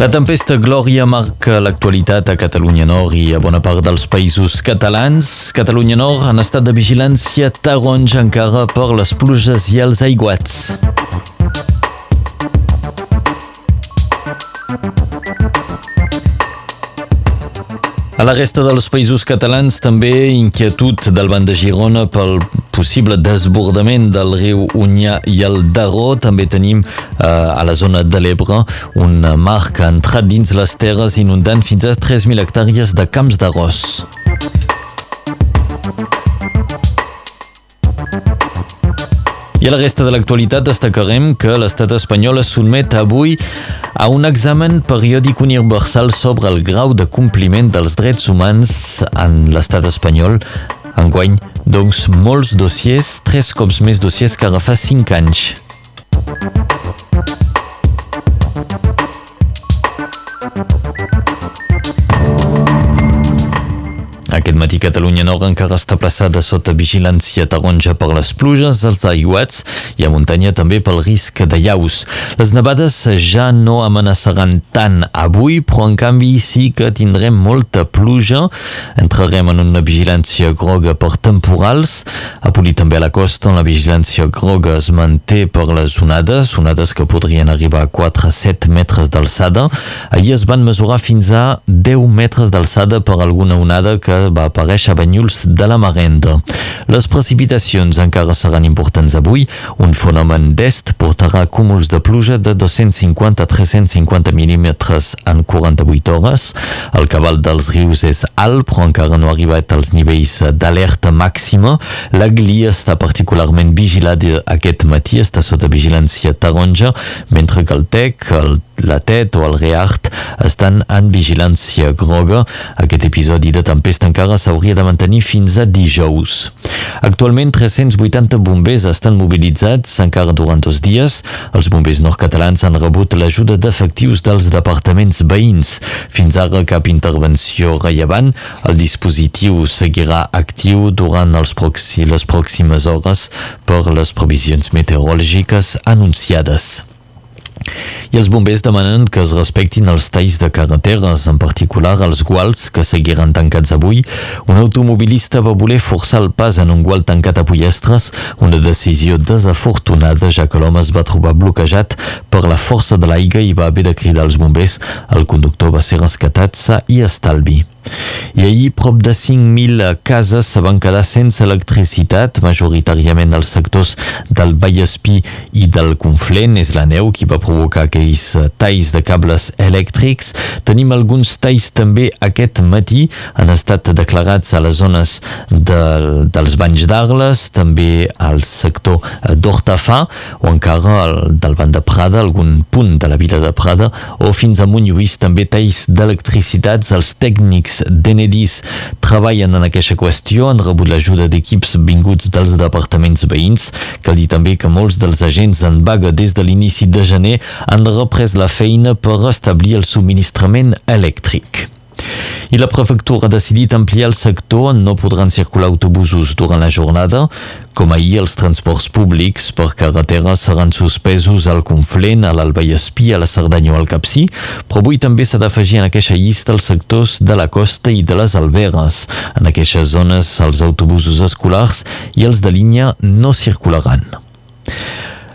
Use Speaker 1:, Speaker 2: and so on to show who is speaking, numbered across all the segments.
Speaker 1: La tempesta Glòria marca l'actualitat a Catalunya Nord i a bona part dels països catalans. Catalunya Nord en estat de vigilància taronja encara per les pluges i els aiguats. A la resta dels països catalans també inquietud del banc de Girona pel possible desbordament del riu Unyà i el Daró. També tenim eh, a la zona de l'Ebre un mar que ha entrat dins les terres inundant fins a 3.000 hectàrees de camps d'arròs. I a la resta de l'actualitat destacarem que l'estat espanyol es sotmet avui a un examen periòdic universal sobre el grau de compliment dels drets humans en l'estat espanyol. Enguany, doncs, molts dossiers, tres cops més dossiers que ara fa cinc anys. Matí Catalunya Nord encara està plaçada sota vigilància taronja per les pluges, els aiguats i a muntanya també pel risc de llaus. Les nevades ja no amenaçaran tant avui, però en canvi sí que tindrem molta pluja. Entrarem en una vigilància groga per temporals. A Poli també a la costa la vigilància groga es manté per les onades, onades que podrien arribar a 4 a 7 metres d'alçada. Ahir es van mesurar fins a 10 metres d'alçada per alguna onada que va aparèixer a Banyuls de la Marenda. Les precipitacions encara seran importants avui. Un fenomen d'est portarà cúmuls de pluja de 250 a 350 mil·límetres en 48 hores. El cabal dels rius és alt, però encara no ha arribat als nivells d'alerta màxima. La Glia està particularment vigilat aquest matí, està sota vigilància taronja, mentre que el TEC, el la TET o el REART estan en vigilància groga. Aquest episodi de tempesta encara s'hauria de mantenir fins a dijous. Actualment 380 bombers estan mobilitzats encara durant dos dies. Els bombers nord-catalans han rebut l'ajuda d'efectius dels departaments veïns. Fins ara cap intervenció rellevant. El dispositiu seguirà actiu durant els proxi, les pròximes hores per les previsions meteorològiques anunciades. I els bombers demanen que es respectin els talls de carreteres, en particular els guals que seguiran tancats avui. Un automobilista va voler forçar el pas en un gual tancat a Pollastres, una decisió desafortunada ja que l'home es va trobar bloquejat per la força de l'aigua i va haver de cridar als bombers. El conductor va ser rescatat sa i estalvi. I ahir prop de 5.000 cases se van quedar sense electricitat, majoritàriament als sectors del Vallespí i del Conflent. És la neu qui va provocar aquells talls de cables elèctrics. Tenim alguns talls també aquest matí. Han estat declarats a les zones de, dels banys d'Arles, també al sector d'Hortafà o encara al, del Banc de Prada, algun punt de la vila de Prada, o fins a Montlluís també talls d'electricitats. Els tècnics d'Enedis treballen en aquesta qüestió, han rebut l'ajuda d'equips vinguts dels departaments veïns. Cal dir també que molts dels agents en vaga des de l'inici de gener han reprès la feina per restablir el subministrament elèctric. I la prefectura ha decidit ampliar el sector on no podran circular autobusos durant la jornada. Com ahir, els transports públics per carretera seran suspesos al Conflent, a l'Albaiespí, a la Cerdanya o al Capcí, però avui també s'ha d'afegir en aquesta llista els sectors de la costa i de les alberes. En aquestes zones, els autobusos escolars i els de línia no circularan.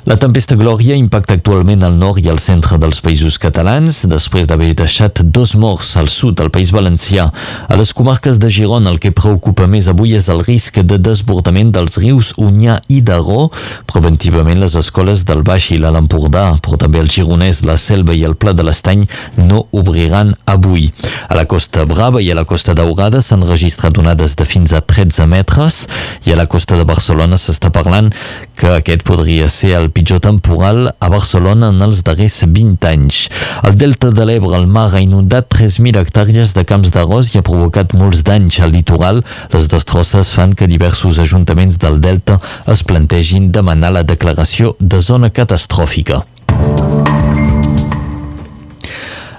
Speaker 1: La tempesta Glòria impacta actualment al nord i al centre dels països catalans, després d'haver deixat dos morts al sud del País Valencià. A les comarques de Girona el que preocupa més avui és el risc de desbordament dels rius Unyà i Daró. Preventivament les escoles del Baix i l'Alt Empordà, però també el Gironès, la Selva i el Pla de l'Estany no obriran avui. A la Costa Brava i a la Costa Daurada s'han registrat onades de fins a 13 metres i a la costa de Barcelona s'està parlant que aquest podria ser el pitjor temporal a Barcelona en els darrers 20 anys. El delta de l'Ebre, el mar, ha inundat 3.000 hectàrees de camps d'arròs i ha provocat molts danys al litoral. Les destrosses fan que diversos ajuntaments del delta es plantegin demanar la declaració de zona catastròfica.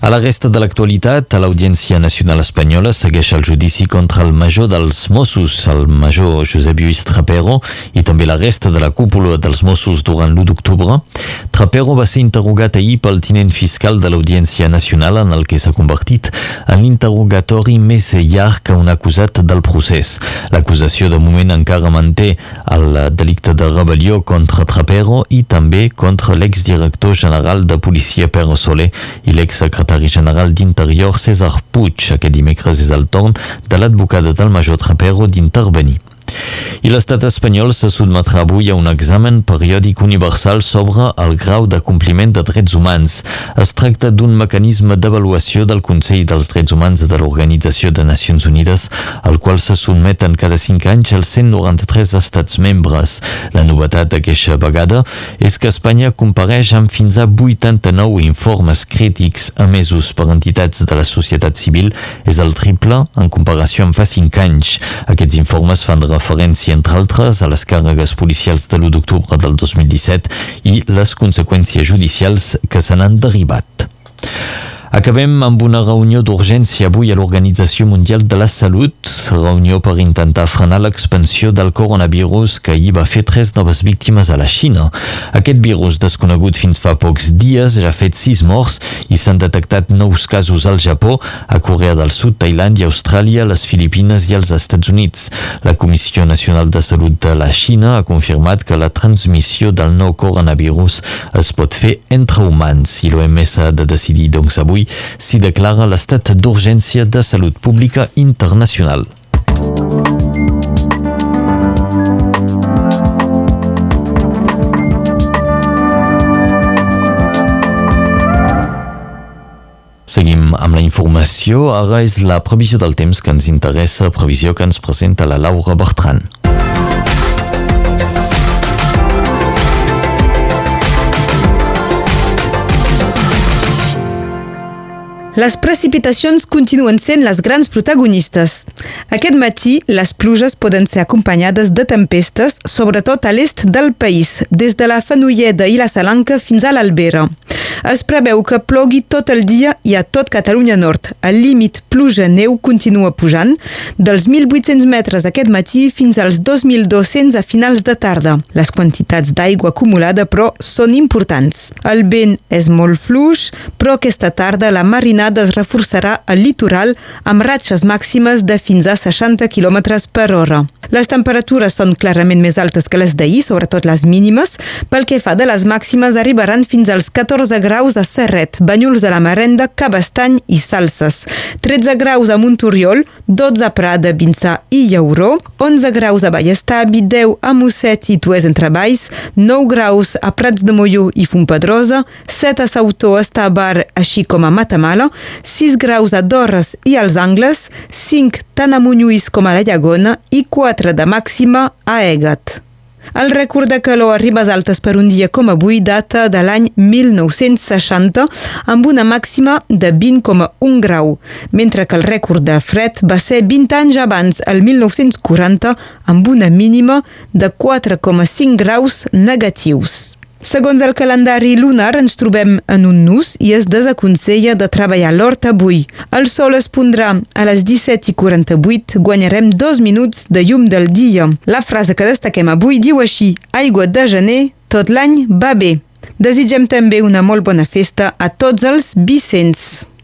Speaker 1: A la resta de l'actualitat, a l'Audiència Nacional Espanyola segueix el judici contra el major dels Mossos, el major Josep Lluís Trapero, i també la resta de la cúpula dels Mossos durant l'1 d'octubre. Trapero va ser interrogat ahir pel tinent fiscal de l'Audiència Nacional en el que s'ha convertit en l'interrogatori més llarg que un acusat del procés. L'acusació de moment encara manté el delicte de rebel·lió contra Trapero i també contra l'exdirector general de policia Pedro Soler i l'exsecretari secretari general d'Interior César Puig. Aquest dimecres és el torn de l'advocada del major Trapero d'intervenir. I l'estat espanyol se sotmetrà avui a un examen periòdic universal sobre el grau de compliment de drets humans. Es tracta d'un mecanisme d'avaluació del Consell dels Drets Humans de l'Organització de Nacions Unides, al qual se sotmeten cada cinc anys els 193 estats membres. La novetat d'aquesta vegada és que Espanya compareix amb fins a 89 informes crítics emesos per entitats de la societat civil. És el triple en comparació amb fa cinc anys. Aquests informes fan referència, entre altres, a les càrregues policials de l'1 d'octubre del 2017 i les conseqüències judicials que se n'han derivat. Acabem amb una reunió d'urgència avui a l'Organització Mundial de la Salut, reunió per intentar frenar l'expansió del coronavirus que ahir va fer tres noves víctimes a la Xina. Aquest virus, desconegut fins fa pocs dies, ja ha fet sis morts i s'han detectat nous casos al Japó, a Corea del Sud, Tailàndia, Austràlia, les Filipines i els Estats Units. La Comissió Nacional de Salut de la Xina ha confirmat que la transmissió del nou coronavirus es pot fer entre humans i l'OMS ha de decidir doncs avui s'hi declara l'estat d'urgència de salut pública internacional. Seguim amb la informació. Ara és la previsió del temps que ens interessa, previsió que ens presenta la Laura Bertran.
Speaker 2: Les precipitacions continuen sent les grans protagonistes. Aquest matí, les pluges poden ser acompanyades de tempestes, sobretot a l'est del país, des de la Fenolleda i la Salanca fins a l'Albera. Es preveu que plogui tot el dia i a tot Catalunya Nord. El límit pluja-neu continua pujant, dels 1.800 metres aquest matí fins als 2.200 a finals de tarda. Les quantitats d'aigua acumulada, però, són importants. El vent és molt fluix, però aquesta tarda la marina matinada es reforçarà al litoral amb ratxes màximes de fins a 60 km per hora. Les temperatures són clarament més altes que les d'ahir, sobretot les mínimes. Pel que fa de les màximes, arribaran fins als 14 graus a Serret, Banyuls de la Marenda, Cabestany i Salses. 13 graus a Montoriol, 12 a Prada, Vinçà i Llauró, 11 graus a Ballestavi, 10 a Mosset i Tues entre Valls, 9 graus a Prats de Molló i Fontpedrosa, 7 a Sautó, Estabar, així com a Matamala, 6 graus a Dorres i als Angles, 5 tant a Monlluís com a la Llagona i 4 de màxima a Egat. El rècord de calor a ribes altes per un dia com avui data de l'any 1960 amb una màxima de 20,1 grau, mentre que el rècord de fred va ser 20 anys abans, el 1940, amb una mínima de 4,5 graus negatius. Segons el calendari lunar, ens trobem en un nus i es desaconsella de treballar l'hort avui. El sol es pondrà a les 17 i 48, guanyarem dos minuts de llum del dia. La frase que destaquem avui diu així, aigua de gener, tot l'any va bé. Desitgem també una molt bona festa a tots els Vicents.